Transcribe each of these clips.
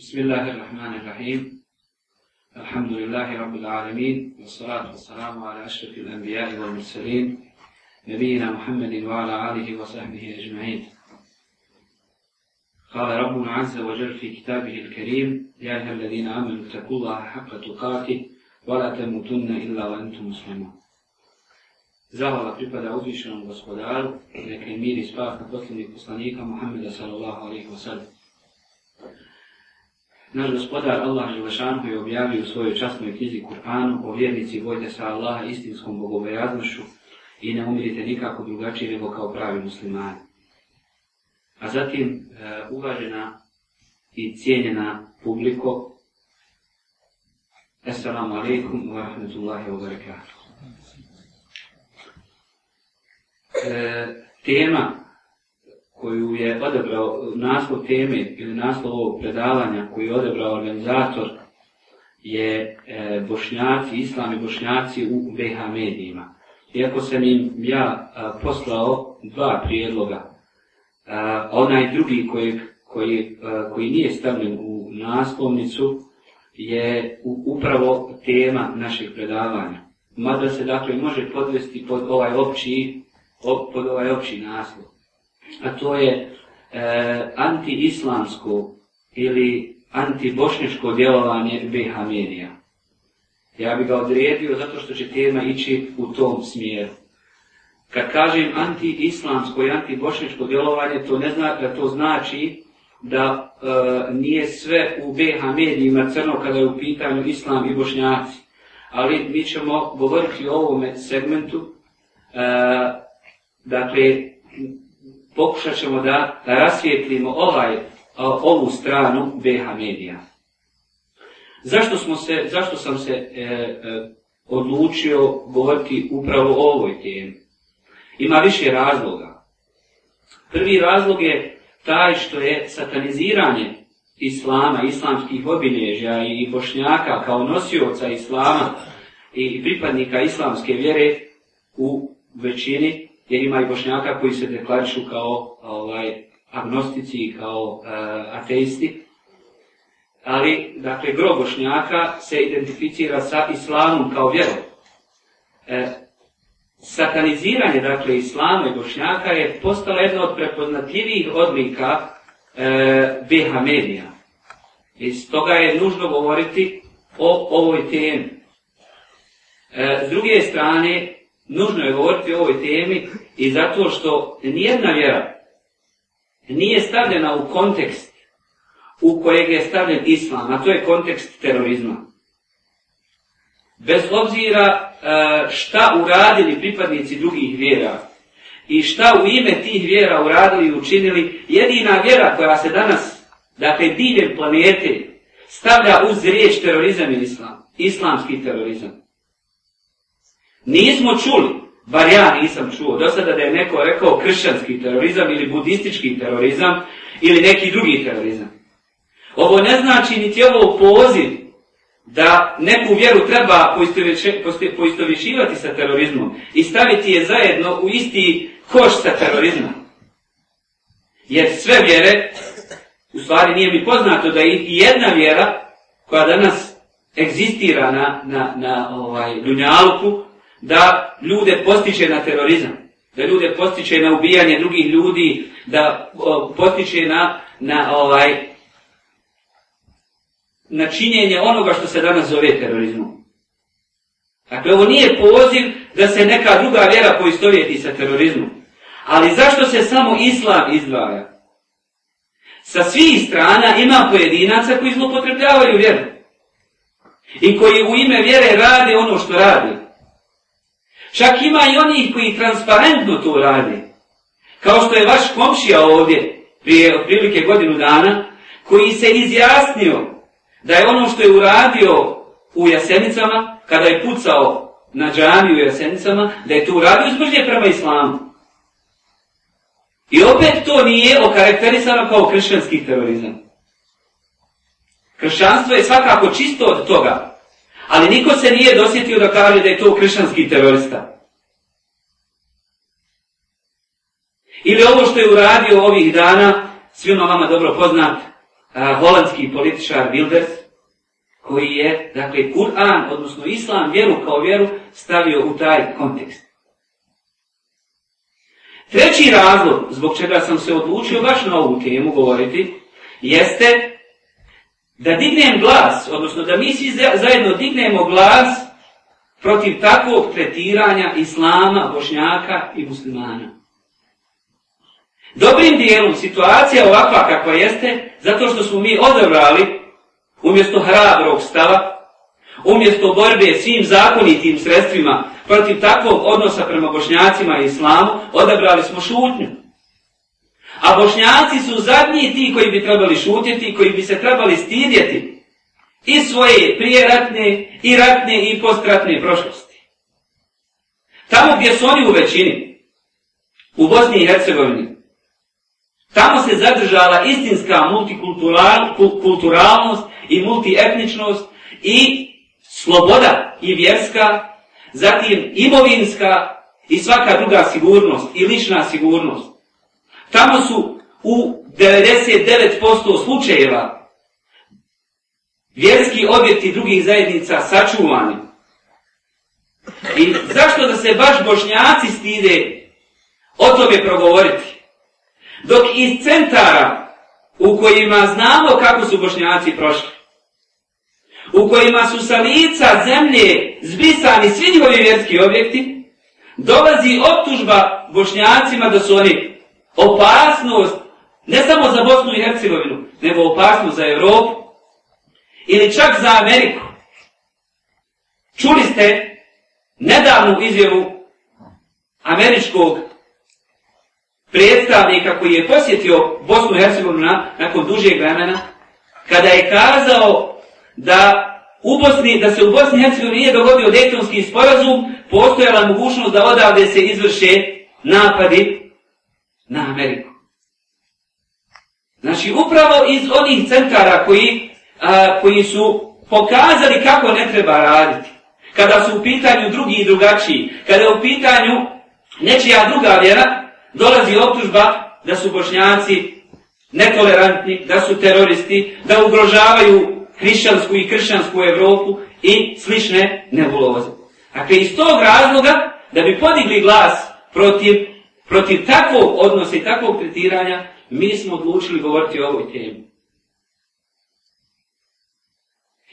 بسم الله الرحمن الرحيم. الحمد لله رب العالمين والصلاة والسلام على أشرف الأنبياء والمرسلين نبينا محمد وعلى آله وصحبه أجمعين. قال ربنا عز وجل في كتابه الكريم يا أيها الذين آمنوا اتقوا الله حق تقاته ولا تموتن إلا وأنتم مسلمون. Zahvala pripada uzvišenom gospodaru, neka je mir i spas na posljednjeg poslanika Muhammeda sallallahu alaihi wa sallam. Naš gospodar Allah Želešanu je objavio u svojoj časnoj knjizi Kur'anu o vjernici vojte sa Allaha istinskom bogobojaznošu i ne umirite nikako drugačije nego kao pravi muslimani. A zatim, e, uvažena i cijenjena publiko, Assalamu alaikum wa rahmatullahi wa barakatuh. E, tema koju je odebrao naslov teme ili naslov ovog predavanja koju je odebrao organizator je e, Bošnjaci, Islam i Bošnjaci u BH medijima. Iako sam im ja a, poslao dva prijedloga, a, onaj drugi koji, koji, a, koji nije stavljen u naslovnicu je u, upravo tema našeg predavanja. Mada se dakle može podvesti pod ovaj opći, op, pod ovaj opći naslov a to je e, anti-islamsko ili anti-bošnješko djelovanje BH medija. Ja bih ga odredio zato što će tema ići u tom smjeru. Kad kažem anti-islamsko i anti-bošnješko djelovanje, to ne zna, e, to znači da e, nije sve u BH medijima crno kada je u pitanju islam i bošnjaci. Ali mi ćemo govoriti o ovome segmentu. E, dakle, pokušat ćemo da, da rasvijetlimo ovaj, ovu stranu BH medija. Zašto, smo se, zašto sam se e, e, odlučio govoriti upravo o ovoj temi? Ima više razloga. Prvi razlog je taj što je sataniziranje islama, islamskih obilježja i bošnjaka kao nosioca islama i pripadnika islamske vjere u većini jer ima i bošnjaka koji se deklarišu kao ovaj, agnostici i kao uh, ateisti. Ali, dakle, gro bošnjaka se identificira sa islamom kao vjerom. E, sataniziranje, dakle, islama i bošnjaka je postala jedna od prepoznatljivih odlika e, BH medija. I stoga je nužno govoriti o ovoj temi. E, s druge strane, nužno je govoriti o ovoj temi i zato što nijedna vjera nije stavljena u kontekst u kojeg je stavljen islam, a to je kontekst terorizma. Bez obzira e, šta uradili pripadnici drugih vjera i šta u ime tih vjera uradili i učinili, jedina vjera koja se danas, dakle diljem planete, stavlja uz riječ terorizam i islam, islamski terorizam. Nismo čuli bar ja nisam čuo do sada da je neko rekao kršćanski terorizam ili budistički terorizam ili neki drugi terorizam. Ovo ne znači niti ovo poziv da neku vjeru treba poistovješivati sa terorizmom i staviti je zajedno u isti koš sa terorizmom. Jer sve vjere, u stvari nije mi poznato da i jedna vjera koja danas egzistira na, na, na ovaj, Dunjaluku, da ljude postiče na terorizam, da ljude postiče na ubijanje drugih ljudi, da o, postiče na, na ovaj na činjenje onoga što se danas zove terorizmom. Dakle, ovo nije poziv da se neka druga vjera poistovjeti sa terorizmom. Ali zašto se samo islam izdvaja? Sa svih strana ima pojedinaca koji zlopotrebljavaju vjeru. I koji u ime vjere rade ono što radi. Čak ima i onih koji transparentno to rade. Kao što je vaš komšija ovdje, prije otprilike godinu dana, koji se izjasnio da je ono što je uradio u Jasenicama, kada je pucao na džami u Jasenicama, da je to uradio zbrđe prema islamu. I opet to nije okarakterisano kao kršćanski terorizam. Kršćanstvo je svakako čisto od toga, Ali niko se nije dosjetio da kaže da je to kršćanski terorista. Ili ovo što je uradio ovih dana, svima vama dobro poznat, a, holandski političar Wilders, koji je, dakle, Kur'an, odnosno Islam, vjeru kao vjeru, stavio u taj kontekst. Treći razlog zbog čega sam se odlučio baš na ovu temu govoriti, jeste da dignem glas, odnosno da mi svi zajedno dignemo glas protiv takvog tretiranja islama, bošnjaka i muslimana. Dobrim dijelom situacija ovakva kakva jeste, zato što smo mi odabrali umjesto hrabrog stava, umjesto borbe svim zakonitim sredstvima protiv takvog odnosa prema bošnjacima i islamu, odabrali smo šutnju. A bošnjaci su zadnji ti koji bi trebali šutjeti, koji bi se trebali stidjeti i svoje prijeratne, i ratne, i postratne prošlosti. Tamo gdje su oni u većini, u Bosni i Hercegovini, tamo se zadržala istinska multikulturalnost i multietničnost i sloboda i vjerska, zatim imovinska i svaka druga sigurnost i lična sigurnost. Tamo su u 99% slučajeva vjerski objekti drugih zajednica sačuvani. I zašto da se baš bošnjaci stide o tome progovoriti? Dok iz centara u kojima znamo kako su bošnjaci prošli, u kojima su sa lica zemlje zbisani svi njihovi vjerski objekti, dolazi optužba bošnjacima da su oni opasnost ne samo za Bosnu i Hercegovinu, nego opasnost za Evropu ili čak za Ameriku. Čuli ste nedavnu izjavu američkog predstavnika koji je posjetio Bosnu i Hercegovinu nakon dužeg vremena, kada je kazao da u Bosni, da se u Bosni i Hercegovini nije dogodio Dejtonski sporazum, postojala mogućnost da odavde se izvrše napadi na Ameriku. Znači, upravo iz onih centara koji, a, koji su pokazali kako ne treba raditi, kada su u pitanju drugi i drugačiji, kada je u pitanju nečija druga vjera, dolazi optužba da su bošnjaci netolerantni, da su teroristi, da ugrožavaju hrišćansku i kršćansku Evropu i slične nebuloze. Dakle, iz tog razloga, da bi podigli glas protiv, protiv takvog odnosa i takvog tretiranja, mi smo odlučili govoriti o ovoj temi.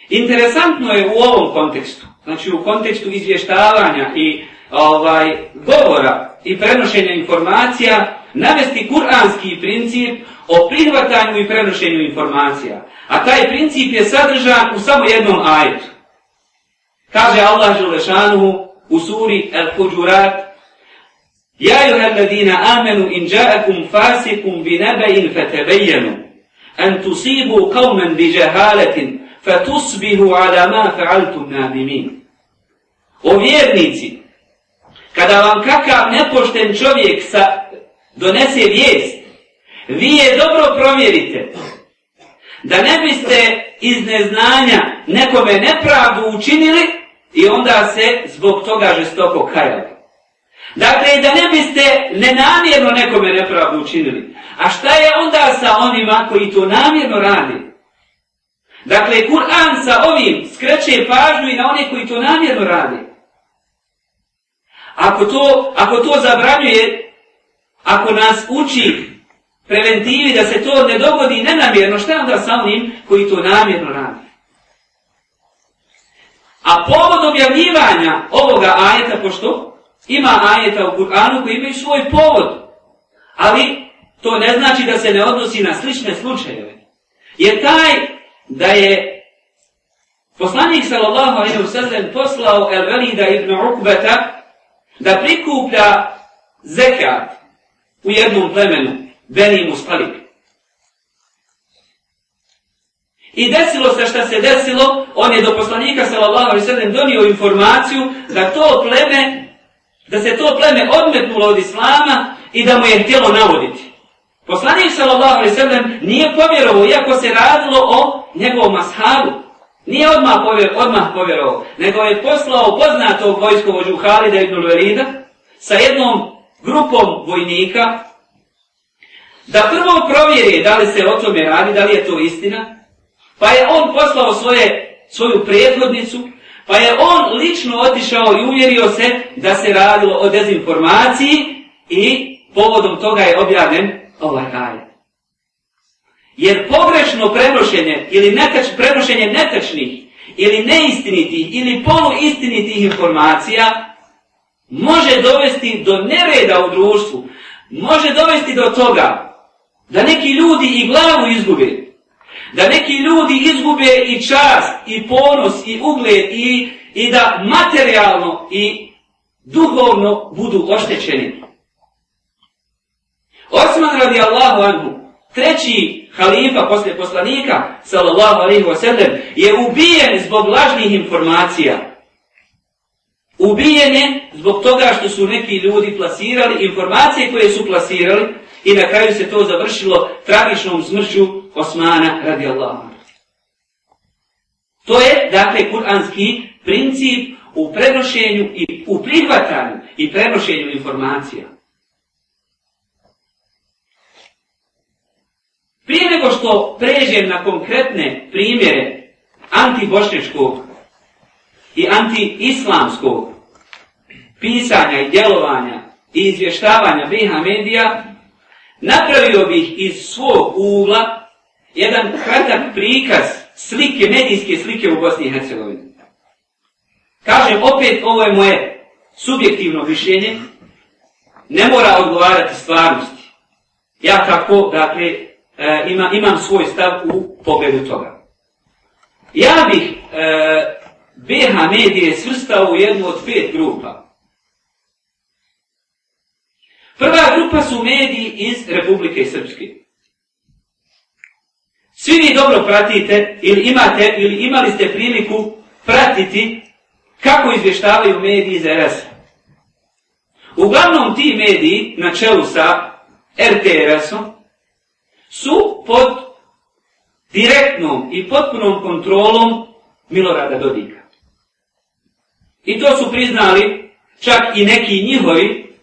Interesantno je u ovom kontekstu, znači u kontekstu izvještavanja i ovaj govora i prenošenja informacija, navesti kuranski princip o prihvatanju i prenošenju informacija. A taj princip je sadržan u samo jednom ajetu. Kaže Allah Želešanu u suri Al-Huđurat Ja juha alladina amenu in ja'akum fasikum bi nabain fatabayyanu an tusibu qavmen bi jahalatin fatusbihu ala ma fa'altum nadimin. O vjernici, kada vam kakav nepošten čovjek sa donese vijest, vi je dobro provjerite da ne biste iz neznanja nekome nepravdu učinili i onda se zbog toga žestoko kajali. Dakle, da ne biste nenamjerno nekome nepravdu učinili. A šta je onda sa onima koji to namjerno radi? Dakle, Kur'an sa ovim skreće pažnju i na one koji to namjerno radi. Ako to, ako to zabranjuje, ako nas uči preventivi da se to ne dogodi nenamjerno, šta onda sa onim koji to namjerno radi? A povod objavljivanja ovoga ajeta, pošto ima ajeta u Kur'anu koji imaju svoj povod, ali to ne znači da se ne odnosi na slične slučajeve. Je taj da je poslanik sallallahu alaihi wa sallam poslao El Velida ibn Ukbeta da prikuplja zekat u jednom plemenu, Beni Mustalib. I desilo se šta se desilo, on je do poslanika sallallahu alaihi sallam donio informaciju da to pleme, da se to pleme odmetnulo od islama i da mu je htjelo navoditi. Poslanik sallallahu alaihi sallam nije povjerovao, iako se radilo o njegovom ashabu. Nije odmah, povjer, odmah povjerovao, nego je poslao poznatog vojskovođu Halida ibn Velida sa jednom grupom vojnika da prvo provjeri da li se o tome radi, da li je to istina, pa je on poslao svoje, svoju prethodnicu, pa je on lično otišao i uvjerio se da se radilo o dezinformaciji i povodom toga je objavljen ovaj ajet. Jer pogrešno prenošenje ili netač, prenošenje netačnih ili neistinitih ili poluistinitih informacija može dovesti do nereda u društvu, može dovesti do toga da neki ljudi i glavu izgube, da neki ljudi izgube i čast, i ponos, i ugled, i, i da materijalno i duhovno budu oštećeni. Osman radijallahu anhu, treći halifa posle poslanika, sallallahu alaihi wa sallam, je ubijen zbog lažnih informacija. Ubijen je zbog toga što su neki ljudi plasirali informacije koje su plasirali i na kraju se to završilo tragičnom smrću Osmana radi Allahu. To je, dakle, kuranski princip u prenošenju i u prihvatanju i prenošenju informacija. Prije nego što pređem na konkretne primjere antibošnjačkog i antiislamskog pisanja i djelovanja i izvještavanja BiH medija, napravio bih iz svog ugla jedan kratak prikaz slike, medijske slike u Bosni i Hercegovini. Kažem, opet, ovo je moje subjektivno mišljenje, ne mora odgovarati stvarnosti. Ja kako, dakle, e, ima, imam svoj stav u pogledu toga. Ja bih e, BH medije svrstao u jednu od pet grupa. Prva grupa su mediji iz Republike Srpske. Svi vi dobro pratite ili imate ili imali ste priliku pratiti kako izvještavaju mediji iz RS. Uglavnom ti mediji na čelu sa RTRS-om su pod direktnom i potpunom kontrolom Milorada Dodika. I to su priznali čak i neki njihovi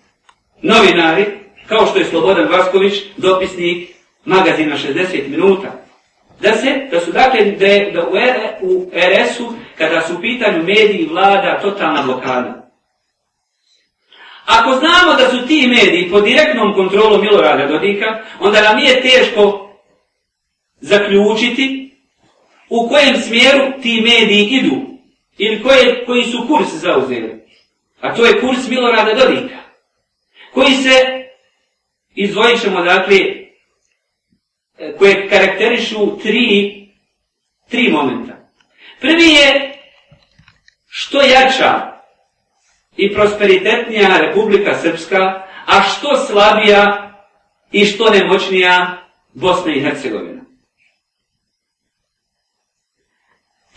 novinari, kao što je Slobodan Vasković, dopisnik magazina 60 minuta. Da se, da su dakle, da, da u, R, u RS-u, kada su u pitanju mediji vlada totalna blokada. Ako znamo da su ti mediji pod direktnom kontrolom Milorada Dodika, onda nam nije teško zaključiti u kojem smjeru ti mediji idu ili koje, koji su kurs zauzeli. A to je kurs Milorada Dodika, koji se izvojit ćemo dakle, E, koje karakterišu tri, tri momenta. Prvi je što jača i prosperitetnija Republika Srpska, a što slabija i što nemoćnija Bosna i Hercegovina.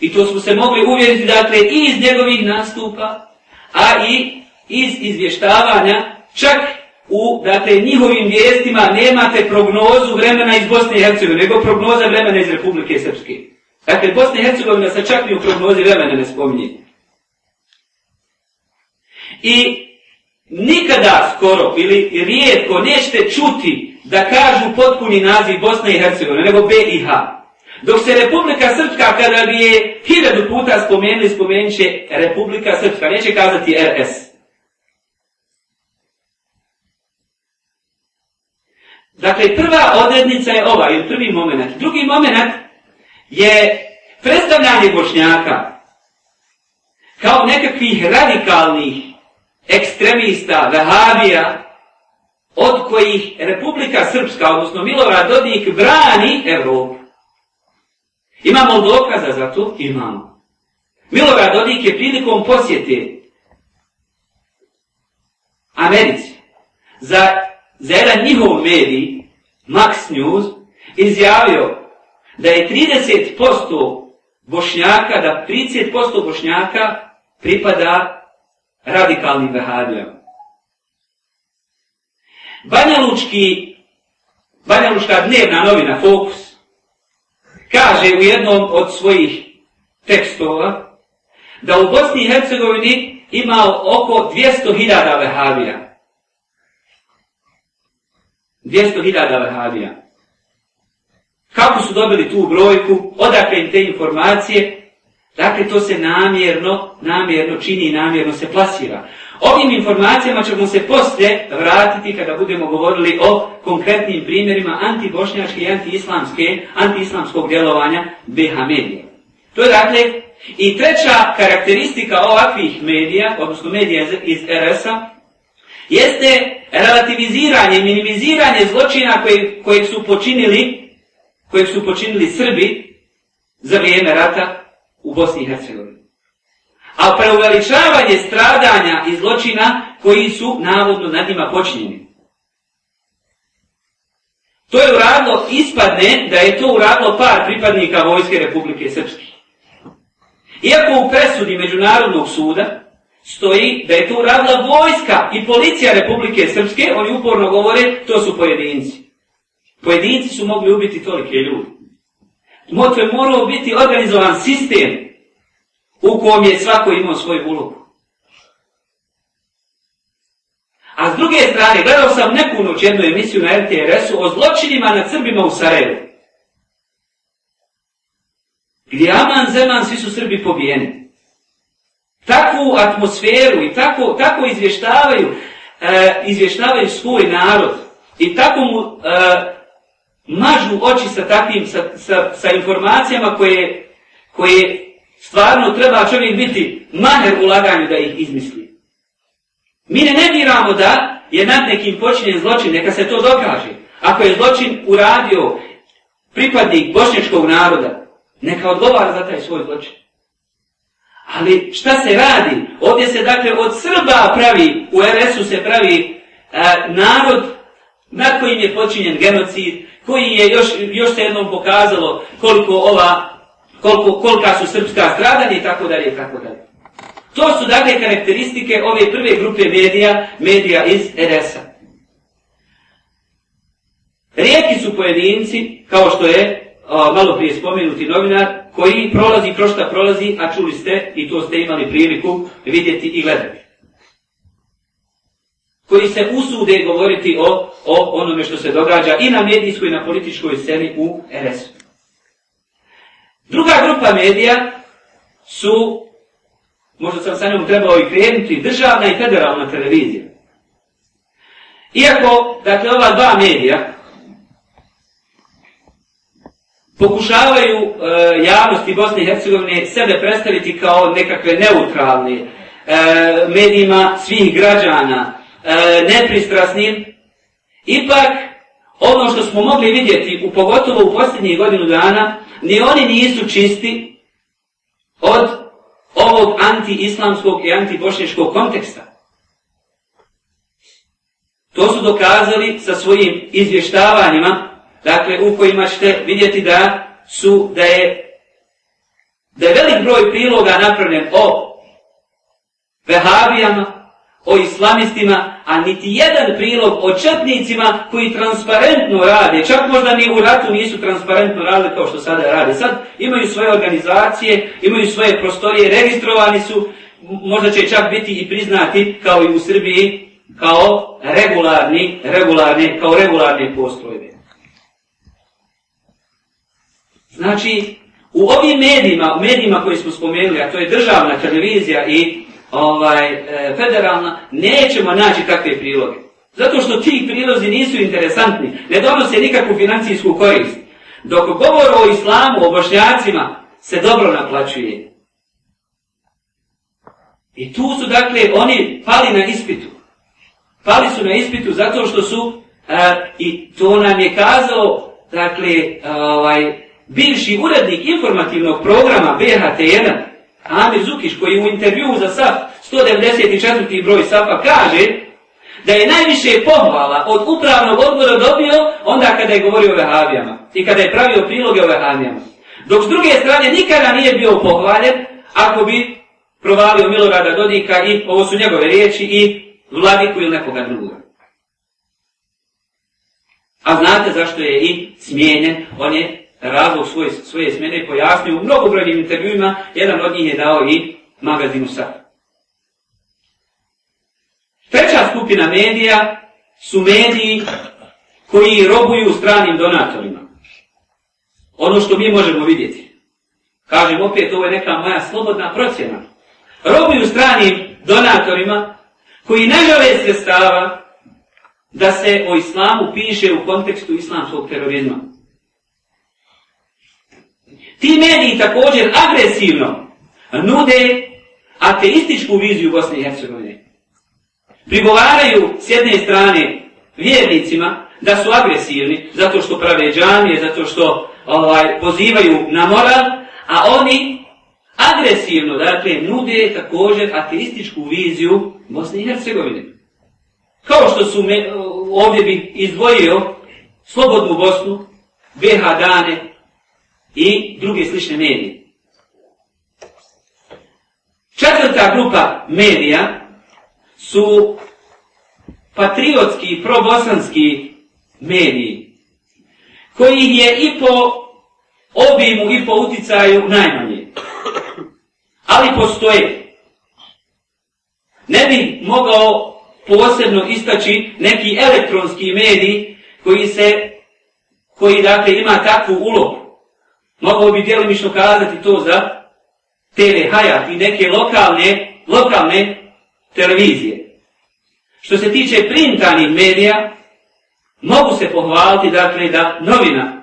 I to smo se mogli uvjeriti, dakle, i iz njegovih nastupa, a i iz izvještavanja, čak u, dakle, njihovim vijestima nemate prognozu vremena iz Bosne i Hercegovine, nego prognoza vremena iz Republike Srpske. Dakle, Bosna i Hercegovina se čak i u prognozi vremena ne spominje. I nikada skoro ili rijetko nećete čuti da kažu potpuni naziv Bosne i Hercegovine, nego BiH. Dok se Republika Srpska, kada bi je hiljadu puta spomenuli, spomenut će Republika Srpska, neće kazati RS. Dakle, prva odrednica je ova, ili prvi moment. Drugi moment je predstavljanje Bošnjaka kao nekakvih radikalnih ekstremista, vehabija, od kojih Republika Srpska, odnosno Milorad Dodik, brani Evropu. Imamo dokaza za to? Imamo. Milorad Dodik je prilikom posjete Americi za, za jedan njihov medij, Max News, izjavio da je 30% bošnjaka, da 30% bošnjaka pripada radikalnim vehabijama. Banja Lučki, Banja Lučka dnevna novina Fokus kaže u jednom od svojih tekstova da u Bosni i Hercegovini ima oko 200.000 vehabija. 200.000 Vahabija. Kako su dobili tu brojku, odakle im te informacije, dakle to se namjerno, namjerno čini i namjerno se plasira. Ovim informacijama ćemo se poslije vratiti kada budemo govorili o konkretnim primjerima antibošnjačke i antiislamske, antiislamskog djelovanja BH medije. To je dakle i treća karakteristika ovakvih medija, odnosno medija iz RS-a, jeste relativiziranje, minimiziranje zločina koje, kojeg su počinili kojeg su počinili Srbi za vrijeme rata u Bosni i Hercegovini. A preuveličavanje stradanja i zločina koji su navodno nad njima počinjeni. To je uradilo, ispadne da je to uradilo par pripadnika Vojske Republike Srpske. Iako u presudi Međunarodnog suda stoji da je to uradila vojska i policija Republike Srpske, oni uporno govore, to su pojedinci. Pojedinci su mogli ubiti tolike ljudi. Motve morao biti organizovan sistem u kom je svako imao svoj ulogu. A s druge strane, gledao sam neku noć jednu emisiju na RTRS-u o zločinima nad Srbima u Sarajevu. Gdje Aman Zeman, svi su Srbi pobijeni. Takvu atmosferu i tako, tako izvještavaju, e, izvještavaju svoj narod. I tako mu e, mažu oči sa takvim, sa, sa, sa informacijama koje, koje stvarno treba čovjek biti maher u laganju da ih izmisli. Mi ne nemiramo da je nad nekim počinjen zločin, neka se to dokaže. Ako je zločin uradio pripadnik bošnječkog naroda, neka odgovara za taj svoj zločin. Ali šta se radi? Ovdje se dakle od Srba pravi, u RS-u se pravi e, narod nad kojim je počinjen genocid, koji je još, još se jednom pokazalo koliko ova, koliko, kolika su srpska stradanja i tako dalje i tako dalje. To su dakle karakteristike ove prve grupe medija, medija iz RS-a. Rijeki su pojedinci, kao što je o, malo prije spomenuti novinar, koji prolazi kroz šta prolazi, a čuli ste i to ste imali priliku vidjeti i gledati. Koji se usude govoriti o, o onome što se događa i na medijskoj i na političkoj sceni u RS-u. Druga grupa medija su, možda sam sa njom trebao i krenuti, državna i federalna televizija. Iako, dakle, ova dva medija, pokušavaju e, javnosti Bosne i Hercegovine sebe predstaviti kao nekakve neutralne e, medijima svih građana, e, nepristrasnim, ipak ono što smo mogli vidjeti, u pogotovo u posljednjih godinu dana, ni oni nisu čisti od ovog anti-islamskog i anti-bošnješkog konteksta. To su dokazali sa svojim izvještavanjima dakle u kojima ćete vidjeti da su da je da je velik broj priloga napravljen o vehabijama, o islamistima, a niti jedan prilog o četnicima koji transparentno rade, čak možda ni u ratu nisu transparentno radili kao što sada rade. Sad imaju svoje organizacije, imaju svoje prostorije, registrovani su, možda će čak biti i priznati kao i u Srbiji, kao regularni, regularni, kao regularne postrojbe. Znači, u ovim medijima, u medijima koji smo spomenuli, a to je državna televizija i ovaj e, federalna, nećemo naći takve priloge. Zato što ti prilozi nisu interesantni, ne donose nikakvu financijsku korist. Dok govor o islamu, o bošnjacima, se dobro naplaćuje. I tu su, dakle, oni pali na ispitu. Pali su na ispitu zato što su, e, i to nam je kazao, dakle, e, ovaj, bivši urednik informativnog programa BHT1, Amir Zukiš, koji u intervju za SAF 194. broj SAF-a kaže da je najviše pohvala od upravnog odbora dobio onda kada je govorio o vehavijama i kada je pravio priloge o vehavijama. Dok s druge strane nikada nije bio pohvaljen ako bi provalio Milorada Dodika i ovo su njegove riječi i vladiku ili nekoga drugoga. A znate zašto je i smijenjen? On je razlog svoje, svoje smjene pojasnio u mnogobrojnim intervjuima, jedan od njih je dao i magazinu Sad. Treća skupina medija su mediji koji robuju stranim donatorima. Ono što mi možemo vidjeti. Kažem opet, ovo je neka moja slobodna procjena. Robuju stranim donatorima koji ne žele sredstava da se o islamu piše u kontekstu islamskog terorizma. Ti mediji također agresivno nude ateističku viziju Bosne i Hercegovine. Prigovaraju s jedne strane vjernicima da su agresivni zato što prave džamije, zato što ovaj, pozivaju na moral, a oni agresivno, dakle, nude također ateističku viziju Bosne i Hercegovine. Kao što su me, ovdje bi izdvojio Slobodnu Bosnu, BH Dane i druge slične medije. Četvrta grupa medija su patriotski i probosanski mediji, koji je i po obimu i po uticaju najmanje. Ali postoje. Ne bi mogao posebno istaći neki elektronski mediji koji se, koji dakle ima takvu ulogu. Mogao bi djelimično kazati to za TV Hayat i neke lokalne, lokalne televizije. Što se tiče printanih medija, mogu se pohvaliti dakle da novina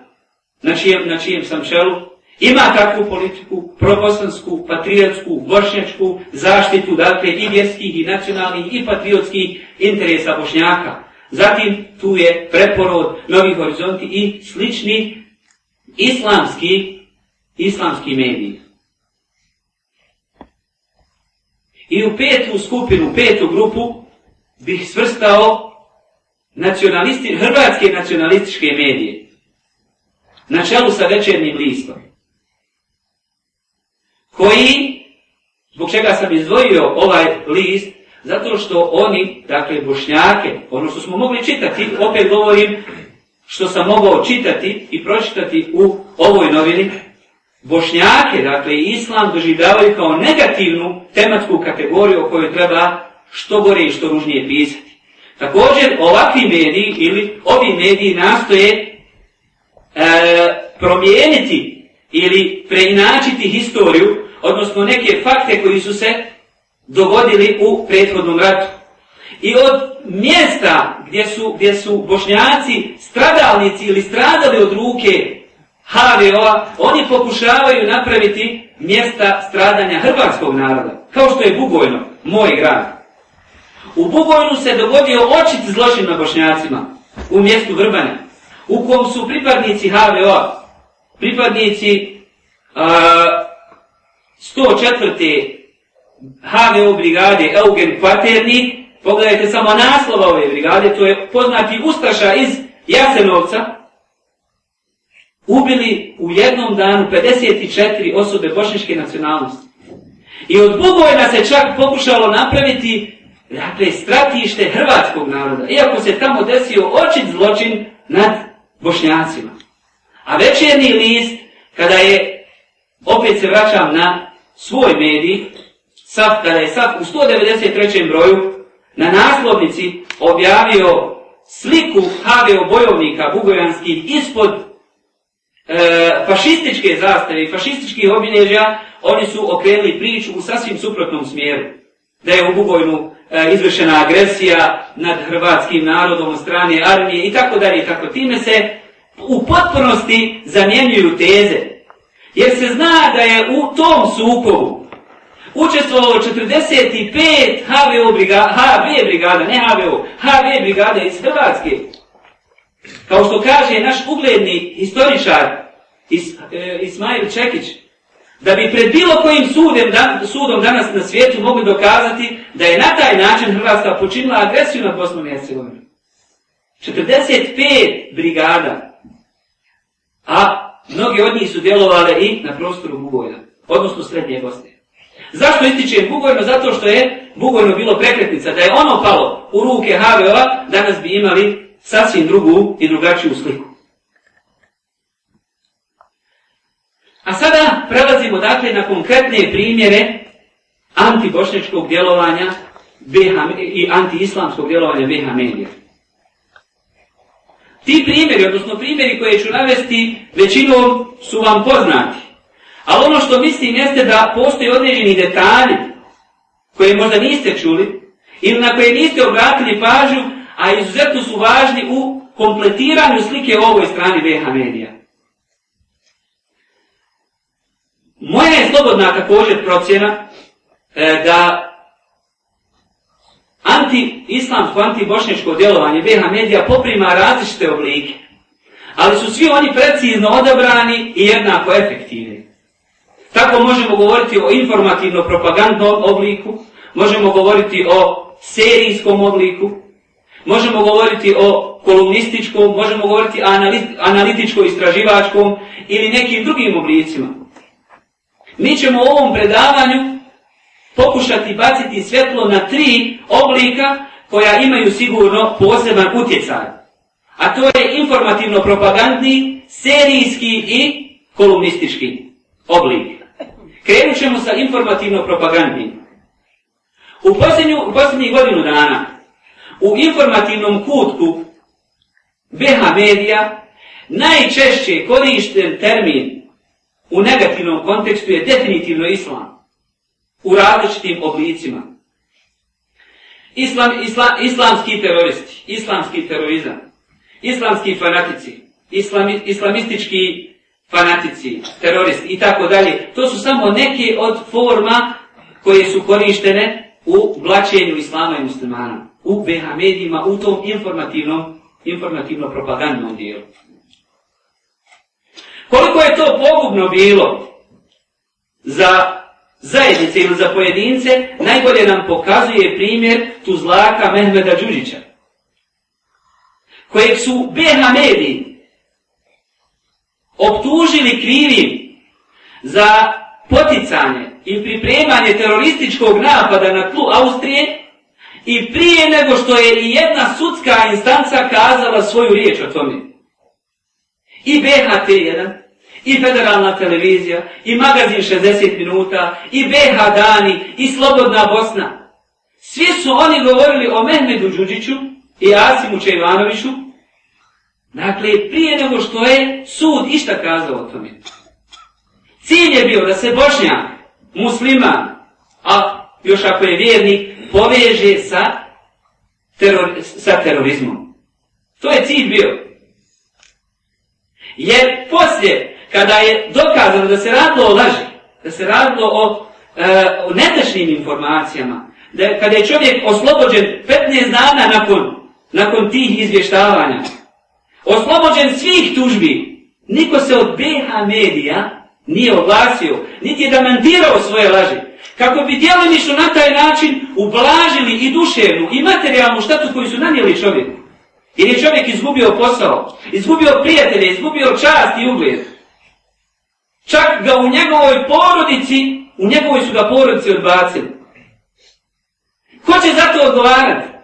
na čijem, na čijem sam čelu ima takvu politiku, probosansku, patriotsku, bošnjačku zaštitu, dakle i vjerskih i nacionalnih i patriotskih interesa bošnjaka. Zatim tu je preporod Novi horizonti i slični islamski, islamski mediji. I u petu skupinu, petu grupu, bih svrstao nacionalisti, hrvatske nacionalističke medije. Na čelu sa večernim listom. Koji, zbog čega sam izdvojio ovaj list, zato što oni, dakle, bošnjake, ono što smo mogli čitati, opet govorim, što sam mogao čitati i pročitati u ovoj novini, Bošnjake, dakle, islam doživljavaju kao negativnu tematsku kategoriju o kojoj treba što gore i što ružnije pisati. Također, ovakvi mediji ili ovi mediji nastoje e, promijeniti ili preinačiti historiju, odnosno neke fakte koji su se dogodili u prethodnom ratu. I od mjesta gdje su, gdje su bošnjaci stradalnici ili stradali od ruke HVO-a, oni pokušavaju napraviti mjesta stradanja hrvatskog naroda, kao što je Bugojno, moj grad. U Bugojnu se dogodio očit zločin na bošnjacima, u mjestu Vrbanja, u kom su pripadnici HVO-a, pripadnici uh, 104. HVO brigade Eugen Kvaternik, pogledajte samo naslova ove brigade, to je poznati Ustaša iz Jasenovca, ubili u jednom danu 54 osobe bošniške nacionalnosti. I od Bugojna se čak pokušalo napraviti dakle, stratište hrvatskog naroda, iako se tamo desio očit zločin nad bošnjacima. A večerni list, kada je, opet se vraćam na svoj medij, SAF, kada je SAF u 193. broju na naslovnici objavio sliku HVO bojovnika bugojanskih ispod e, fašističke zastave i fašističkih obilježja, oni su okrenuli priču u sasvim suprotnom smjeru. Da je u Bugojnu e, izvršena agresija nad hrvatskim narodom od strane armije i tako dalje i tako. Time se u potpunosti zamjenjuju teze. Jer se zna da je u tom sukovu učestvovalo 45 HVO brigada, HV brigada, ne HVO, HV brigada iz Hrvatske, Kao što kaže naš ugledni historičar Is, e, Ismail Čekić, da bi pred bilo kojim sudem, dan, sudom danas na svijetu mogli dokazati da je na taj način Hrvatska počinila agresiju na Bosnom i Hercegovini. 45 brigada, a mnogi od njih su djelovali i na prostoru Bugojna, odnosno Srednje Bosne. Zašto ističem Bugojno? Zato što je Bugojno bilo prekretnica. Da je ono palo u ruke Havela, danas bi imali sasvim drugu i drugačiju sliku. A sada prelazimo dakle na konkretne primjere antibošnječkog djelovanja BH, i antiislamskog djelovanja BH medija. Ti primjeri, odnosno primjeri koje ću navesti, većinom su vam poznati. Ali ono što mislim jeste da postoji određeni detalji koje možda niste čuli ili na koje niste obratili pažnju, a izuzetno su važni u kompletiranju slike u ovoj strani BH Medija. Moja je slobodna također procjena e, da anti-islamsko, anti-bošnječko djelovanje BH Medija poprima različite oblike, ali su svi oni precizno odabrani i jednako efektivni. Tako možemo govoriti o informativno-propagandnom obliku, možemo govoriti o serijskom obliku, možemo govoriti o kolumnističkom, možemo govoriti o analitičko-istraživačkom ili nekim drugim oblicima. Mi ćemo u ovom predavanju pokušati baciti svjetlo na tri oblika koja imaju sigurno poseban utjecaj. A to je informativno-propagandni, serijski i kolumnistički oblik. Krenut ćemo sa informativno-propagandnim. U posljednju, u posljednjih godinu dana, u informativnom kutku BH Medija, najčešće korišten termin u negativnom kontekstu je definitivno islam. U različitim oblicima. Islam, isla, islamski teroristi, islamski terorizam, islamski fanatici, islami, islamistički fanatici, teroristi i tako dalje. To su samo neke od forma koje su korištene u blačenju islama i muslimana, u BH medijima, u tom informativnom, informativno-propagandnom dijelu. Koliko je to pogubno bilo za zajednice ili za pojedince, najbolje nam pokazuje primjer Tuzlaka Mehmeda Đuđića, kojeg su BH mediji optužili krivim za poticanje i pripremanje terorističkog napada na tlu Austrije i prije nego što je i jedna sudska instanca kazala svoju riječ o tome. I BHT1, i Federalna televizija, i magazin 60 minuta, i BH Dani, i Slobodna Bosna. Svi su oni govorili o Mehmedu Đuđiću i Asimu Čejvanoviću, dakle, prije nego što je sud išta kazao o tome. Cilj je bio da se Bošnjak, musliman, a još ako je vjernik, poveže sa, teror, sa terorizmom. To je cilj bio. Jer poslije, kada je dokazano da se radilo o laži, da se radilo o, e, o netešnim informacijama, da kada je čovjek oslobođen 15 dana nakon, nakon tih izvještavanja, oslobođen svih tužbi, niko se od BH medija nije oglasio, niti je demantirao svoje laži, kako bi djelomično na taj način ublažili i duševnu i materijalnu štatu koju su nanijeli čovjeku. Jer je čovjek izgubio posao, izgubio prijatelje, izgubio čast i ugled. Čak ga u njegovoj porodici, u njegovoj su ga porodici odbacili. Ko će za to odgovarati?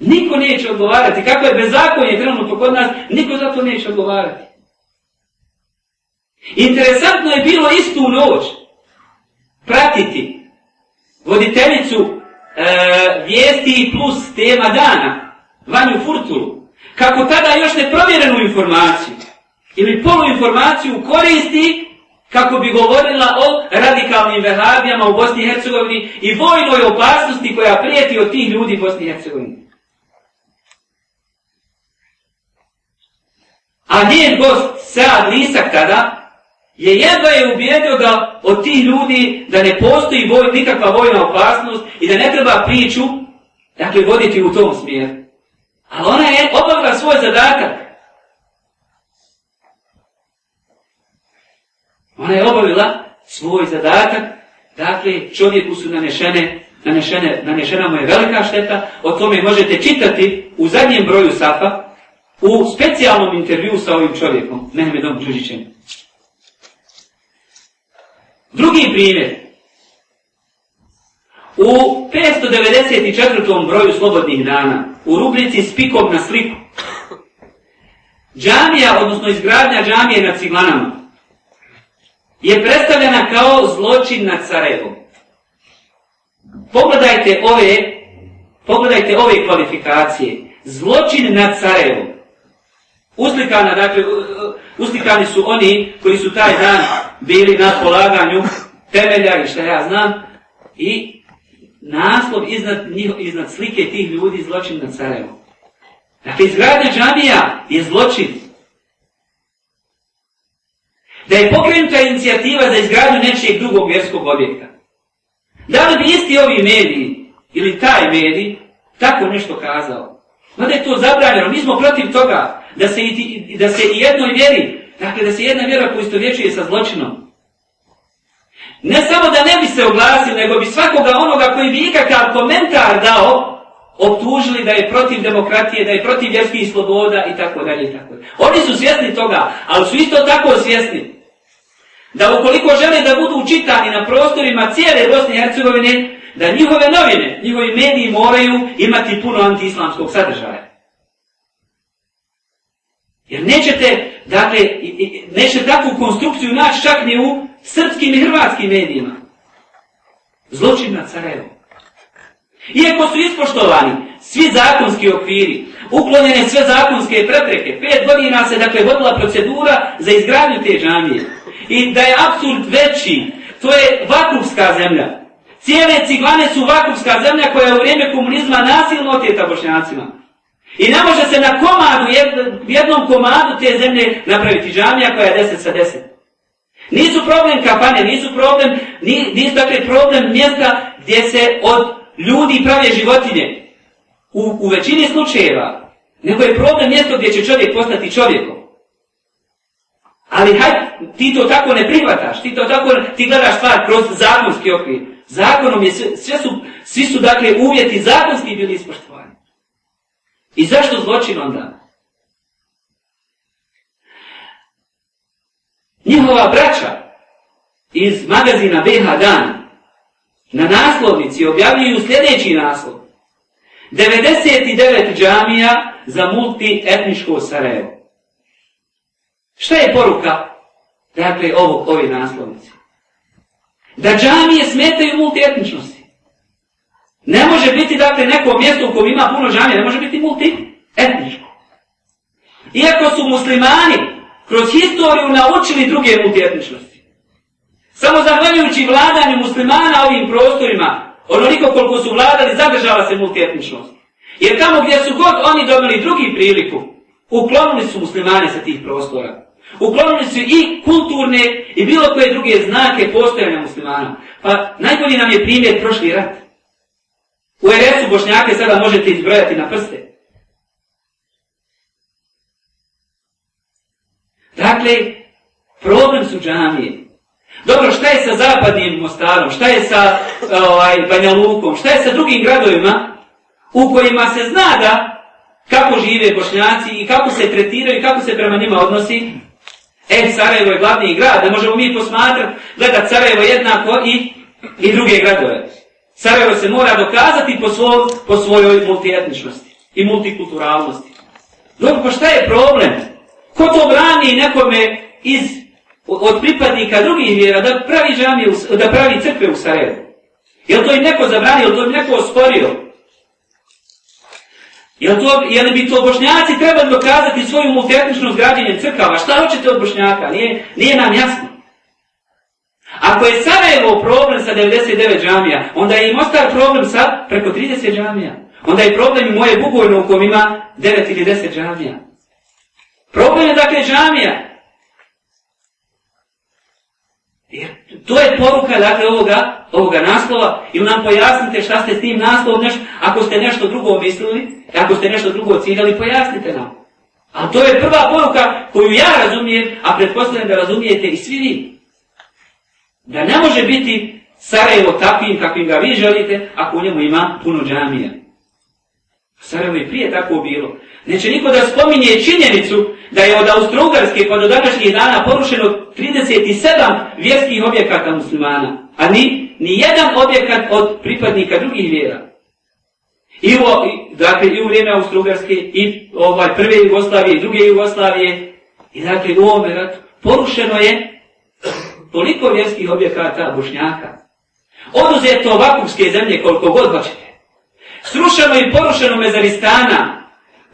Niko neće odgovarati. Kako je bezakonje trenutno kod nas, niko za to neće odgovarati. Interesantno je bilo istu noć pratiti voditeljicu e, vijesti plus tema dana, Vanju Furtulu, kako tada još neprovjerenu informaciju ili poluinformaciju koristi kako bi govorila o radikalnim vehabijama u Bosni i Hercegovini i vojnoj opasnosti koja prijeti od tih ljudi u Bosni i Hercegovini. A njen gost, Sead Lisak tada, je jedva je ubijedio da od tih ljudi da ne postoji voj, nikakva vojna opasnost i da ne treba priču dakle, voditi u tom smjeru. Ali ona je obavila svoj zadatak. Ona je obavila svoj zadatak, dakle čovjeku su nanešene, nanešene, nanešena mu je velika šteta, o tome možete čitati u zadnjem broju SAFA, u specijalnom intervju sa ovim čovjekom, Mehmedom Đužićem. Drugi primjer. U 594. broju slobodnih dana, u rubrici s pikom na sliku, džamija, odnosno izgradnja džamije na ciglanama, je predstavljena kao zločin nad Sarajevom. Pogledajte ove, pogledajte ove kvalifikacije. zločin nad Sarajevom. Uslikana, dakle, uslikani su oni koji su taj dan bili na polaganju temelja i šta ja znam. I naslov iznad, iznad slike tih ljudi zločin na Sarajevo. Dakle, izgradnja džamija je zločin. Da je pokrenuta inicijativa za izgradnju nečijeg drugog vjerskog objekta. Da li bi isti ovi mediji ili taj medij tako nešto kazao? Mada je to zabranjeno, mi smo protiv toga da se, i, da se i jednoj vjeri, dakle da se jedna vjera poisto vječuje sa zločinom. Ne samo da ne bi se oglasio, nego bi svakoga onoga koji bi ikakav komentar dao, optužili da je protiv demokratije, da je protiv vjerskih sloboda i tako dalje i tako dalje. Oni su svjesni toga, ali su isto tako svjesni da ukoliko žele da budu učitani na prostorima cijele Bosne i Hercegovine, da njihove novine, njihovi mediji moraju imati puno antiislamskog sadržaja. Jer nećete, dakle, nećete takvu konstrukciju naći čak ni u srpskim i hrvatskim medijima. Zločin na Sarajevo. Iako su ispoštovani svi zakonski okviri, uklonjene sve zakonske prepreke, pet godina se dakle vodila procedura za izgradnju te džamije. I da je absurd veći, to je vakupska zemlja. Cijele ciglane su vakupska zemlja koja je u vrijeme komunizma nasilno otjeta bošnjacima. I ne može se na komadu, jednom komadu te zemlje napraviti džamija koja je 10 sa 10. Nisu problem kapane, nisu problem, nisu dakle problem mjesta gdje se od ljudi prave životinje. U, u većini slučajeva. Nego je problem mjesto gdje će čovjek postati čovjekom. Ali haj, ti to tako ne prihvataš, ti to tako, ti gledaš stvar kroz zakonski okvir. Zakonom je sve, sve su, svi su dakle uvjeti zakonski bili ispoštovani. I zašto zločin onda? Njihova braća iz magazina BH Dan na naslovnici objavljuju sljedeći naslov. 99 džamija za multietničko Sarajevo. Šta je poruka? Dakle, ovo, ovi naslovnici. Da džamije smetaju multietničnosti. Ne može biti, dakle, neko mjesto u kojem ima puno džamija, ne može biti multietničko. Iako su muslimani kroz historiju naučili druge multietničnosti. Samo zahvaljujući vladanju muslimana ovim prostorima, onoliko koliko su vladali, zadržala se multietničnost. Jer tamo gdje su god oni dobili drugi priliku, uklonili su muslimane sa tih prostora. Uklonili su i kulturne i bilo koje druge znake postojanja muslimana. Pa najbolji nam je primjer prošli rat. U RS-u bošnjake sada možete izbrojati na prste. Dakle, problem su džamije. Dobro, šta je sa zapadnim Mostarom? Šta je sa e, ovaj, Banja Lukom? Šta je sa drugim gradovima u kojima se zna da kako žive bošnjaci i kako se tretiraju i kako se prema njima odnosi? E, Sarajevo je glavni grad, da možemo mi posmatrati, gledati Sarajevo jednako i, i druge gradove. Sarajevo se mora dokazati po, svo, po svojoj multietničnosti i multikulturalnosti. Dobro, pa šta je problem? Ko to brani nekome iz, od pripadnika drugih vjera da pravi, džamije, da pravi crkve u Sarajevo? Je li to im neko zabranio, je li to im neko osporio? Jel, to, jel bi to bošnjaci trebali dokazati svoju multietničnost građenjem crkava? Šta hoćete od bošnjaka? Nije, nije nam jasno. Ako je Sarajevo problem sa 99 džamija, onda je i Mostar problem sa preko 30 džamija. Onda je problem i moje Bugojno u kom ima 9 ili 10 džamija. Problem je dakle džamija. Jer to je poruka dakle ovoga, ovoga naslova. Ili nam pojasnite šta ste s tim naslovom nešto, ako ste nešto drugo mislili, ako ste nešto drugo ciljali, pojasnite nam. A to je prva poruka koju ja razumijem, a pretpostavljam da razumijete i svi vi. Da ne može biti Sarajevo takvim kakvim ga vi želite, ako u njemu ima puno džamija. Sarajevo je prije tako bilo. Neće niko da spominje činjenicu da je od Austro-Ugarske pa do današnjih dana porušeno 37 vjerskih objekata muslimana, a ni, ni jedan objekat od pripadnika drugih vjera. I u, dakle, i u vrijeme Austro-Ugarske, i ovaj, prve Jugoslavije, i druge Jugoslavije, i dakle u ovome ratu, porušeno je toliko vjerskih objekata bošnjaka. Oduzeto vakupske zemlje koliko god hoćete. Srušeno i porušeno mezaristana,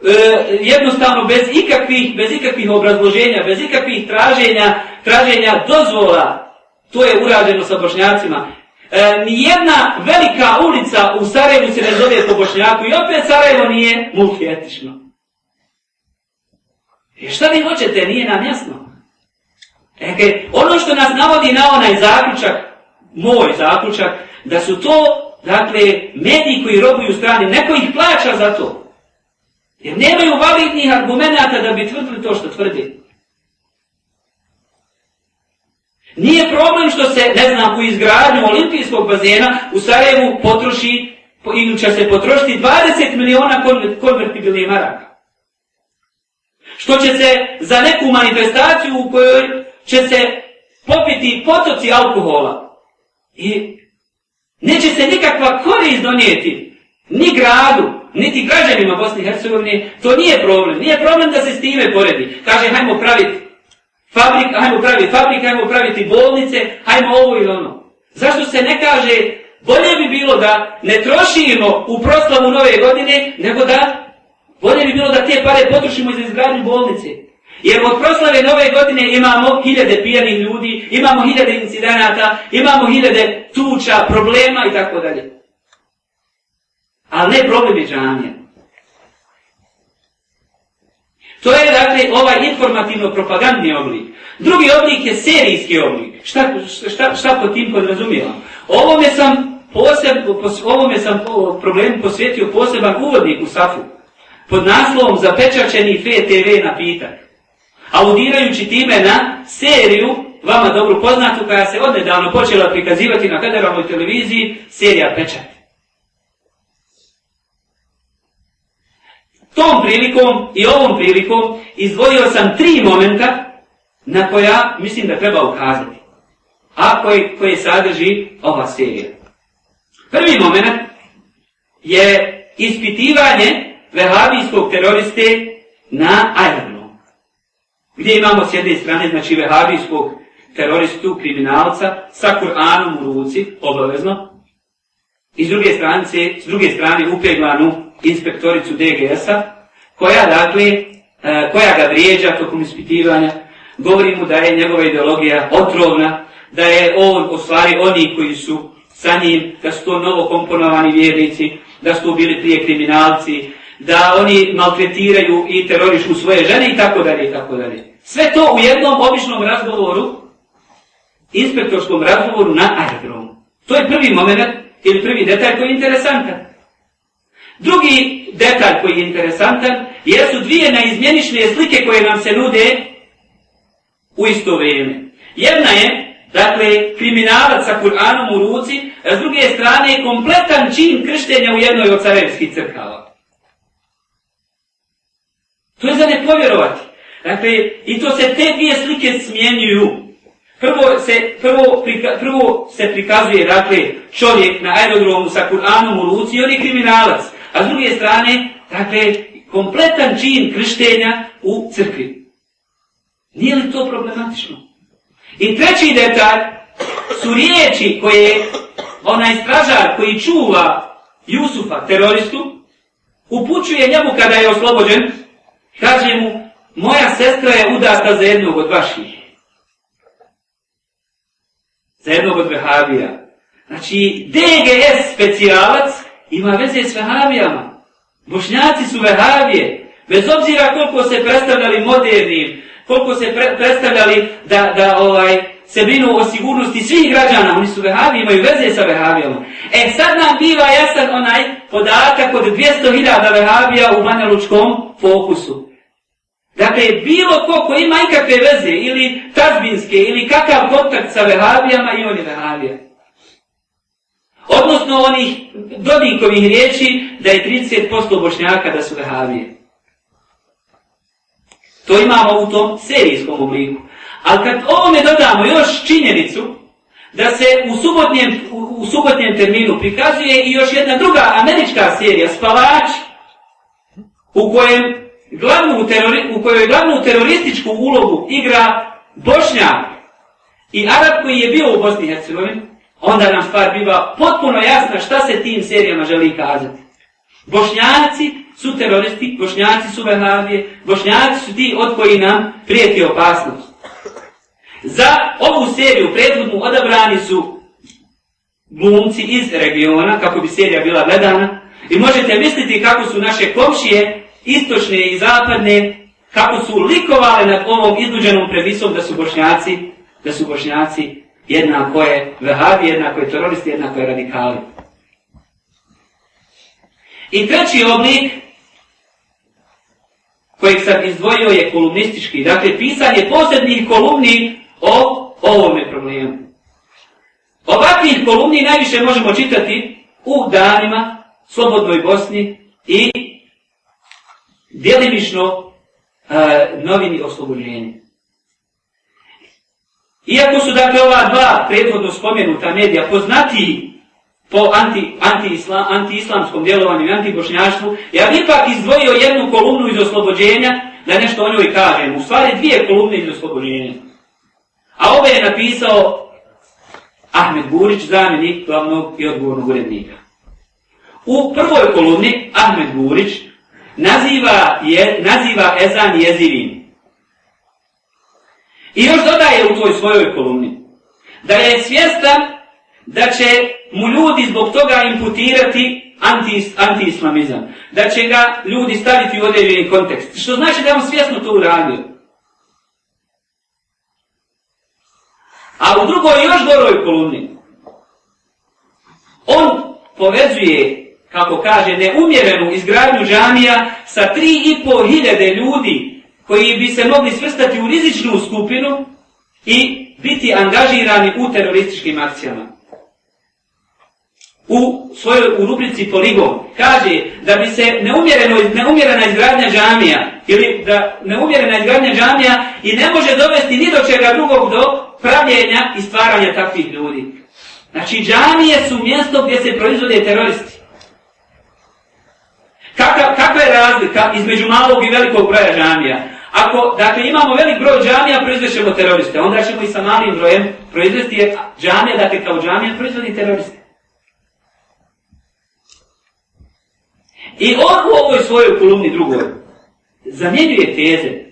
e, jednostavno bez ikakvih, bez ikakvih obrazloženja, bez ikakvih traženja, traženja dozvola, to je urađeno sa bošnjacima. E, nijedna velika ulica u Sarajevu se ne zove po bošnjaku i opet Sarajevo nije multietično. I e, šta vi hoćete, nije nam jasno. Dakle, ono što nas navodi na onaj zaključak, moj zaključak, da su to, dakle, mediji koji robuju strani, neko ih plaća za to. Jer nemaju validnih argumenta da bi tvrdili to što tvrdi. Nije problem što se, ne znam, u izgradnju olimpijskog bazena u Sarajevu potroši, ili će se potrošiti 20 miliona konvertibilnih maraka. Što će se za neku manifestaciju u kojoj će se popiti potoci alkohola i neće se nikakva korist donijeti ni gradu, niti građanima Bosne i Hercegovine, to nije problem. Nije problem da se s time poredi. Kaže, hajmo praviti fabrik, hajmo praviti fabrike, hajmo praviti bolnice, hajmo ovo ili ono. Zašto se ne kaže, bolje bi bilo da ne trošimo u proslavu nove godine, nego da, bolje bi bilo da te pare potrošimo za izgradnju bolnice. Jer od proslave nove godine imamo hiljade pijanih ljudi, imamo hiljade incidenata, imamo hiljade tuča, problema i tako dalje. Ali ne problem je džanija. To je, dakle, ovaj informativno-propagandni oblik. Drugi oblik je serijski oblik. Šta, šta, šta po tim podrazumijevam? Ovome sam, poseb, ovome sam problem posvetio poseban uvodnik u Safu. Pod naslovom Zapečačeni FTV pitanje. Audirajući time na seriju, vama dobro poznatu, koja se odnedavno počela prikazivati na federalnoj televiziji, serija Pečat. Tom prilikom i ovom prilikom izdvojio sam tri momenta na koja mislim da treba ukazati. A koje, koje sadrži ova serija. Prvi moment je ispitivanje vehabijskog teroriste na aerodromu. Gdje imamo s jedne strane znači vehabijskog teroristu, kriminalca, sa Kur'anom u ruci, obavezno. I s druge strane, s druge strane upeglanu inspektoricu DGS-a, koja dakle, e, koja ga vrijeđa tokom ispitivanja, govori mu da je njegova ideologija otrovna, da je on, u stvari, oni koji su sa njim, da su to novo komponovani vjernici, da su to bili prije kriminalci, da oni maltretiraju i terorišu svoje žene i tako dalje i tako dalje. Sve to u jednom običnom razgovoru, inspektorskom razgovoru na aerodromu. To je prvi moment ili prvi detalj koji je interesantan. Drugi detalj koji je interesantan, jesu dvije neizmjenične slike koje nam se nude u isto vrijeme. Jedna je, dakle, kriminalac sa Kur'anom u ruci, a s druge strane kompletan čin krštenja u jednoj od carevskih crkava. To je za ne povjerovati. Dakle, i to se te dvije slike smjenjuju. Prvo se, prvo, prika, prvo se prikazuje, dakle, čovjek na aerodromu sa Kur'anom u ruci i on je kriminalac. A s druge strane, dakle, kompletan čin krštenja u crkvi. Nije li to problematično? I treći detalj su riječi koje onaj stražar koji čuva Jusufa, teroristu, upućuje njemu kada je oslobođen, kaže mu, moja sestra je udata za jednog od vaših. Za jednog od vehabija. Znači, DGS specijalac ima veze s vehabijama. Bošnjaci su vehabije. Bez obzira koliko se predstavljali modernim, koliko se pre predstavljali da, da ovaj, se brinu o sigurnosti svih građana, oni su vehavi, imaju veze sa vehabijama. E sad nam biva jasan onaj podatak od 200.000 vehavija u Manjalučkom fokusu. Dakle, bilo ko ko ima ikakve veze, ili tazbinske, ili kakav kontakt sa vehavijama, i on je vehavija. Odnosno onih dodinkovih riječi da je 30% bošnjaka da su vehavije. To imamo u tom serijskom obliku. Ali kad ovome dodamo još činjenicu da se u subotnjem, u, u subotnjem terminu prikazuje i još jedna druga američka serija, Spavač, u kojem glavnu terori, u kojoj glavnu terorističku ulogu igra Bošnjak i Arab koji je bio u Bosni i Hercegovini, onda nam stvar biva potpuno jasna šta se tim serijama želi kazati. Bošnjaci su teroristi, bošnjaci su vehavije, bošnjaci su ti od koji nam prijeti opasnost. Za ovu seriju prethodnu odabrani su glumci iz regiona, kako bi serija bila gledana, i možete misliti kako su naše komšije, istočne i zapadne, kako su likovale nad ovom izluđenom previsom da su bošnjaci, da su bošnjaci jednako je vehabi, jednako je teroristi, jednako je radikali. I treći oblik kojeg sam izdvojio je kolumnistički, dakle pisanje posebnih kolumni o ovome problemu. Ovakvih kolumni najviše možemo čitati u danima, Slobodnoj Bosni i djelimično e, novini oslobođenja. Iako su dakle ova dva prethodno spomenuta medija poznati po anti, anti-islam, anti-islamskom djelovanju i anti-bošnjaštvu, ja bih ipak izdvojio jednu kolumnu iz oslobođenja da nešto o njoj kažem. U stvari dvije kolumne iz oslobođenja. A ove je napisao Ahmed Burić, zamjenik glavnog i odgovornog urednika. U prvoj kolumni Ahmed Burić naziva, je, naziva Ezan jezivim. I još dodaje u toj svojoj kolumni da je svjestan da će mu ljudi zbog toga imputirati anti, Anti Da će ga ljudi staviti u određeni kontekst. Što znači da je on svjesno to uradio. A u drugoj još goroj kolumni on povezuje kako kaže, neumjerenu izgradnju džamija sa tri i pol hiljade ljudi koji bi se mogli svrstati u rizičnu skupinu i biti angažirani u terorističkim akcijama. U svojoj u rubrici Poligon kaže da bi se neumjereno, neumjerena izgradnja džamija ili da neumjerena izgradnja džamija i ne može dovesti ni do čega drugog do pravljenja i stvaranja takvih ljudi. Znači džamije su mjesto gdje se proizvode teroristi. Kaka, kakva je razlika između malog i velikog broja džamija? Ako, dakle, imamo velik broj džamija, proizvešemo teroriste. Onda ćemo i sa malim brojem proizvesti džamija, dakle, kao džamija proizvodi teroriste. I on u ovoj svojoj kolumni drugoj zamjenjuje teze.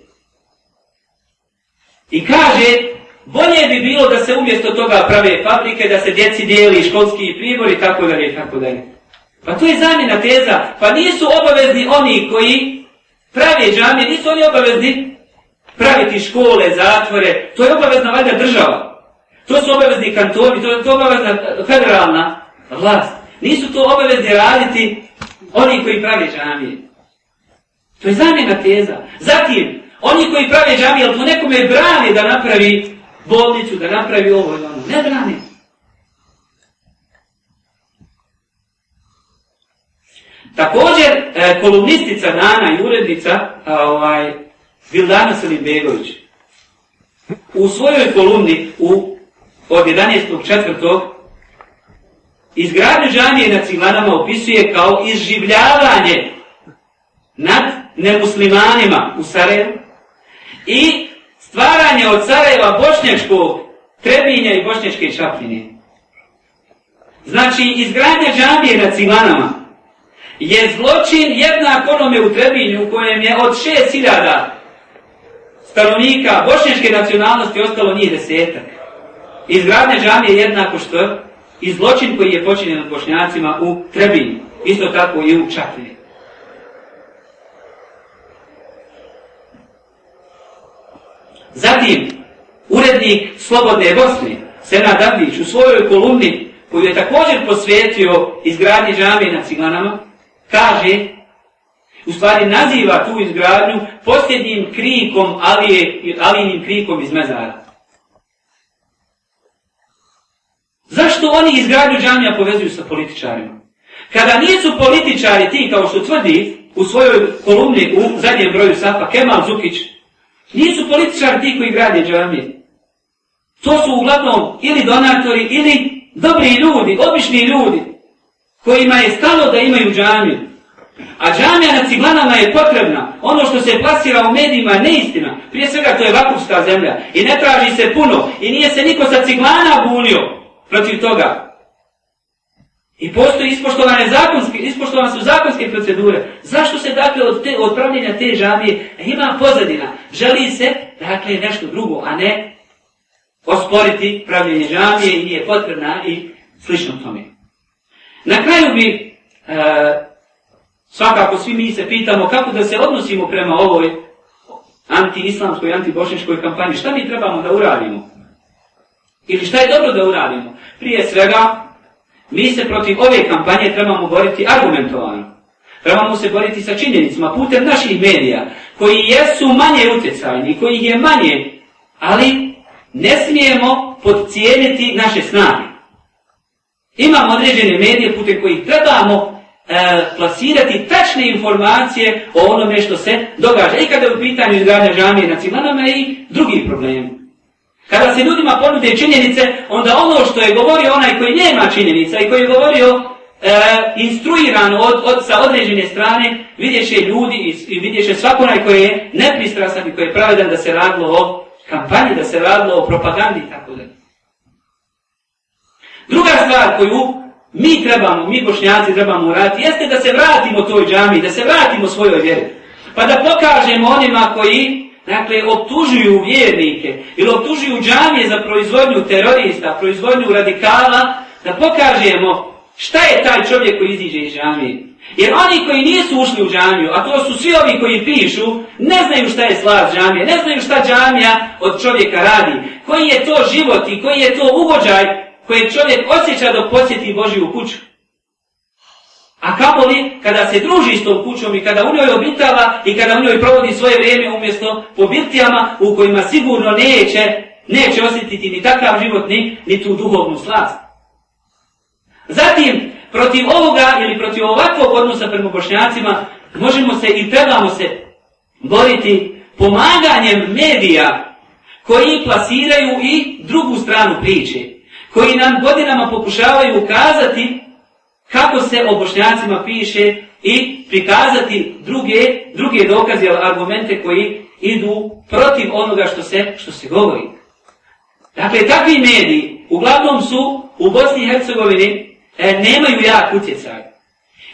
I kaže, bolje bi bilo da se umjesto toga prave fabrike, da se djeci dijeli školski pribor i tako dalje i tako dalje. Pa to je zamjena teza. Pa nisu obavezni oni koji pravi džamije, nisu oni obavezni praviti škole, zatvore. To je obavezna valjda država. To su obavezni kantoni, to je to obavezna e, federalna vlast. Nisu to obavezni raditi oni koji pravi džamije. To je zamjena teza. Zatim, oni koji pravi džamije, ali to nekome brani da napravi bolnicu, da napravi ovo ili ono. Ne brani. Također, e, kolumnistica Nana i urednica ovaj, Vildana Selimbegović u svojoj kolumni u, od 11.4. izgradnju džamije na Ciglanama opisuje kao izživljavanje nad nemuslimanima u Sarajevu i stvaranje od Sarajeva bošnjačkog trebinja i bošnjačke čapljine. Znači, izgradnja džamije na Ciglanama je zločin jednak onome u Trebinju u kojem je od 6000 stanovnika bošnjačke nacionalnosti ostalo njih desetak. Izgradnja džamije je jednako što i zločin koji je počinjen od bošnjacima u Trebinju. Isto tako i u Čapini. Zatim, urednik Slobodne Bosne, Sena Abdić, u svojoj kolumni, koju je također posvetio izgradnji džamije na Ciganama, kaže, u stvari naziva tu izgradnju posljednjim krikom, Alije, Alijinim alinim krikom iz mezara. Zašto oni izgradnju džamija povezuju sa političarima? Kada nisu političari ti, kao što tvrdi u svojoj kolumni u zadnjem broju Safa, Kemal Zukić, nisu političari ti koji grade džamije. To su uglavnom ili donatori, ili dobri ljudi, obični ljudi, kojima je stalo da imaju džamiju. A džamija na ciglanama je potrebna. Ono što se plasira u medijima je neistina. Prije svega to je vakurska zemlja. I ne traži se puno. I nije se niko sa ciglana bunio protiv toga. I postoji ispoštovane zakonske, ispoštovane su zakonske procedure. Zašto se dakle od, te, od pravljenja te džamije ima pozadina? Želi se dakle nešto drugo, a ne osporiti pravljenje džamije i nije potrebna i slično tome. Na kraju bi e, svakako svi mi se pitamo kako da se odnosimo prema ovoj anti-islamskoj, anti-bošničkoj kampanji. Šta mi trebamo da uradimo? Ili šta je dobro da uradimo? Prije svega, mi se protiv ove kampanje trebamo boriti argumentovano. Trebamo se boriti sa činjenicama putem naših medija, koji jesu manje utjecajni, koji je manje, ali ne smijemo podcijeniti naše snage. Imamo određene medije putem kojih trebamo e, plasirati tačne informacije o onome što se događa. I kada je u pitanju izgradnja žamije na cilanama i drugih problema. Kada se ljudima ponude činjenice, onda ono što je govorio onaj koji nema činjenica i koji je govorio e, instruiran od, od, sa određene strane, vidješe ljudi i, i vidješe svako onaj koji je nepristrasan i koji je pravedan da se radilo o kampanji, da se radilo o propagandi i tako da. Druga stvar koju mi trebamo, mi bošnjaci trebamo uraditi, jeste da se vratimo toj džami, da se vratimo svojoj vjeri. Pa da pokažemo onima koji Dakle, optužuju vjernike ili optužuju džamije za proizvodnju terorista, proizvodnju radikala, da pokažemo šta je taj čovjek koji iziđe iz džamije. Jer oni koji nisu ušli u džamiju, a to su svi ovi koji pišu, ne znaju šta je slaz džamije, ne znaju šta džamija od čovjeka radi, koji je to život i koji je to uvođaj koje čovjek osjeća dok posjeti Božiju kuću. A kako li kada se druži s tom kućom i kada u njoj obitava i kada u njoj provodi svoje vrijeme umjesto po birtijama u kojima sigurno neće, neće osjetiti ni takav život ni, ni tu duhovnu slast. Zatim, protiv ovoga ili protiv ovakvog odnosa prema bošnjacima možemo se i trebamo se boriti pomaganjem medija koji plasiraju i drugu stranu priče, koji nam godinama pokušavaju ukazati kako se o bošnjacima piše i prikazati druge, druge dokaze ili argumente koji idu protiv onoga što se, što se govori. Dakle, takvi mediji uglavnom su u Bosni i Hercegovini e, nemaju jak utjecaj.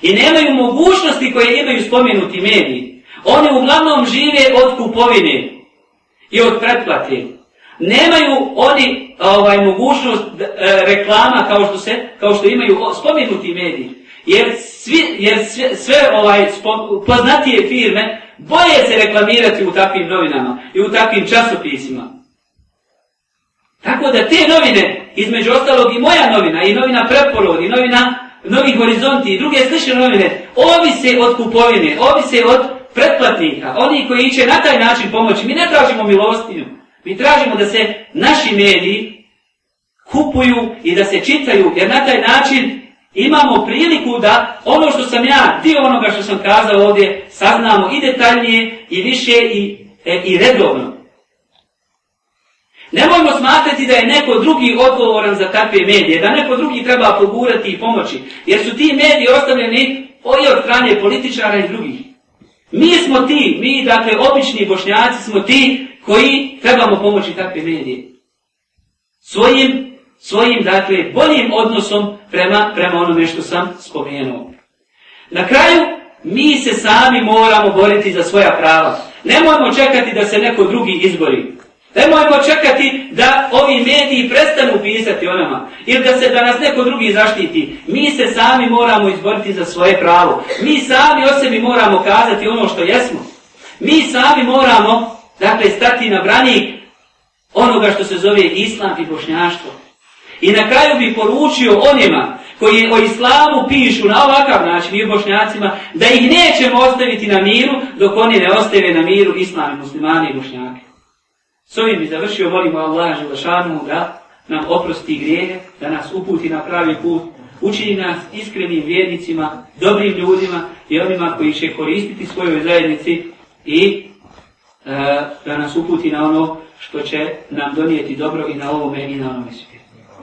I nemaju mogućnosti koje imaju spomenuti mediji. Oni uglavnom žive od kupovine i od pretplate. Nemaju oni ovaj mogućnost e, reklama kao što se kao što imaju spomenuti mediji. Jer svi jer sve, sve ovaj spom, poznatije firme boje se reklamirati u takvim novinama i u takvim časopisima. Tako da te novine, između ostalog i moja novina, i novina Preporod, i novina Novi Horizonti, i druge slične novine, ovise od kupovine, ovise od pretplatnika, oni koji će na taj način pomoći. Mi ne tražimo milostinju, Mi tražimo da se naši mediji kupuju i da se čitaju, jer na taj način imamo priliku da ono što sam ja, dio onoga što sam kazao ovdje, saznamo i detaljnije, i više, i, e, i redovno. Nemojmo smatrati da je neko drugi odgovoran za takve medije, da neko drugi treba pogurati i pomoći, jer su ti mediji ostavljeni i od strane političara i drugih. Mi smo ti, mi, dakle, obični bošnjaci smo ti koji trebamo pomoći takve medije. Svojim, svojim, dakle, boljim odnosom prema, prema onome što sam spomenuo. Na kraju, mi se sami moramo boriti za svoja prava. Nemojmo čekati da se neko drugi izbori. Nemojmo čekati da ovi mediji prestanu pisati o nama. Ili da se da nas neko drugi zaštiti. Mi se sami moramo izboriti za svoje pravo. Mi sami o sebi moramo kazati ono što jesmo. Mi sami moramo Dakle, stati na branik onoga što se zove islam i bošnjaštvo. I na kraju bi poručio onima koji o islamu pišu na ovakav način i bošnjacima, da ih nećemo ostaviti na miru dok oni ne ostave na miru islam, muslimani i bošnjake. S ovim bi završio, molimo Allah Želešanu da nam oprosti grijehe, da nas uputi na pravi put, učini nas iskrenim vjernicima, dobrim ljudima i onima koji će koristiti svojoj zajednici i Eh, da nas uputi na ono što će nam donijeti dobro i na ovome i na onome svijetu.